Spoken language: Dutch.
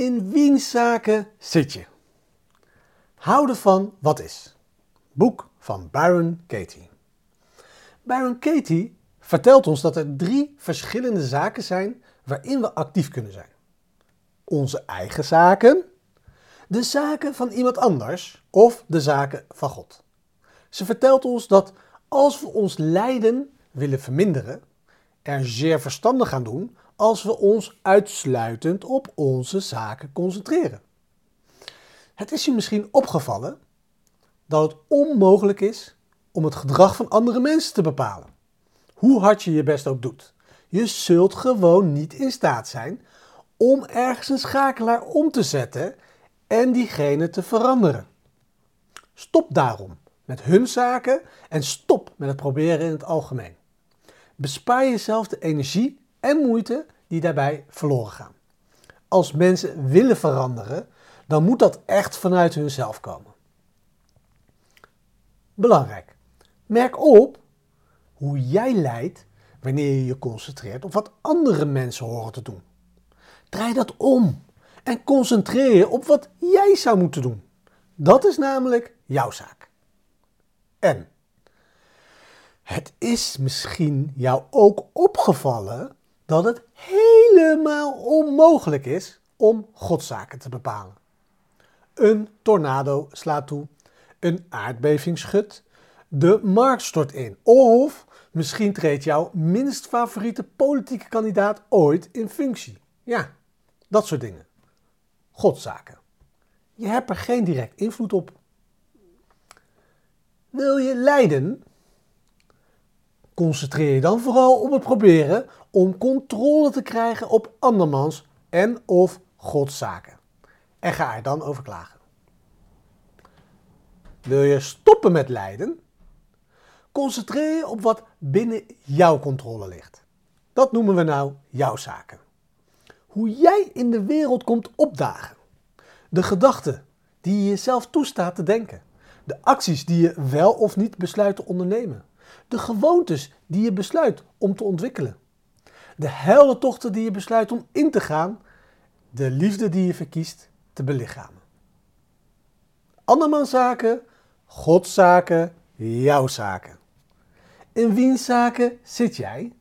In wiens zaken zit je? Houden van wat is. Boek van Byron Katie. Byron Katie vertelt ons dat er drie verschillende zaken zijn waarin we actief kunnen zijn. Onze eigen zaken, de zaken van iemand anders of de zaken van God. Ze vertelt ons dat als we ons lijden willen verminderen, er zeer verstandig gaan doen als we ons uitsluitend op onze zaken concentreren. Het is je misschien opgevallen dat het onmogelijk is om het gedrag van andere mensen te bepalen. Hoe hard je je best ook doet. Je zult gewoon niet in staat zijn om ergens een schakelaar om te zetten en diegene te veranderen. Stop daarom met hun zaken en stop met het proberen in het algemeen. Bespaar jezelf de energie en moeite die daarbij verloren gaan. Als mensen willen veranderen, dan moet dat echt vanuit hunzelf komen. Belangrijk. Merk op hoe jij leidt wanneer je je concentreert op wat andere mensen horen te doen. Draai dat om en concentreer je op wat jij zou moeten doen. Dat is namelijk jouw zaak. En het is misschien jou ook opgevallen dat het helemaal onmogelijk is om godszaken te bepalen. Een tornado slaat toe, een aardbeving schudt, de markt stort in of misschien treedt jouw minst favoriete politieke kandidaat ooit in functie. Ja, dat soort dingen. Godszaken. Je hebt er geen direct invloed op. Wil je lijden? Concentreer je dan vooral op het proberen om controle te krijgen op andermans en of godszaken. En ga er dan over klagen. Wil je stoppen met lijden? Concentreer je op wat binnen jouw controle ligt. Dat noemen we nou jouw zaken. Hoe jij in de wereld komt opdagen. De gedachten die je jezelf toestaat te denken. De acties die je wel of niet besluit te ondernemen. De gewoontes die je besluit om te ontwikkelen. De heldentochten die je besluit om in te gaan. De liefde die je verkiest te belichamen. Andermans zaken, Gods zaken, jouw zaken. In wiens zaken zit jij?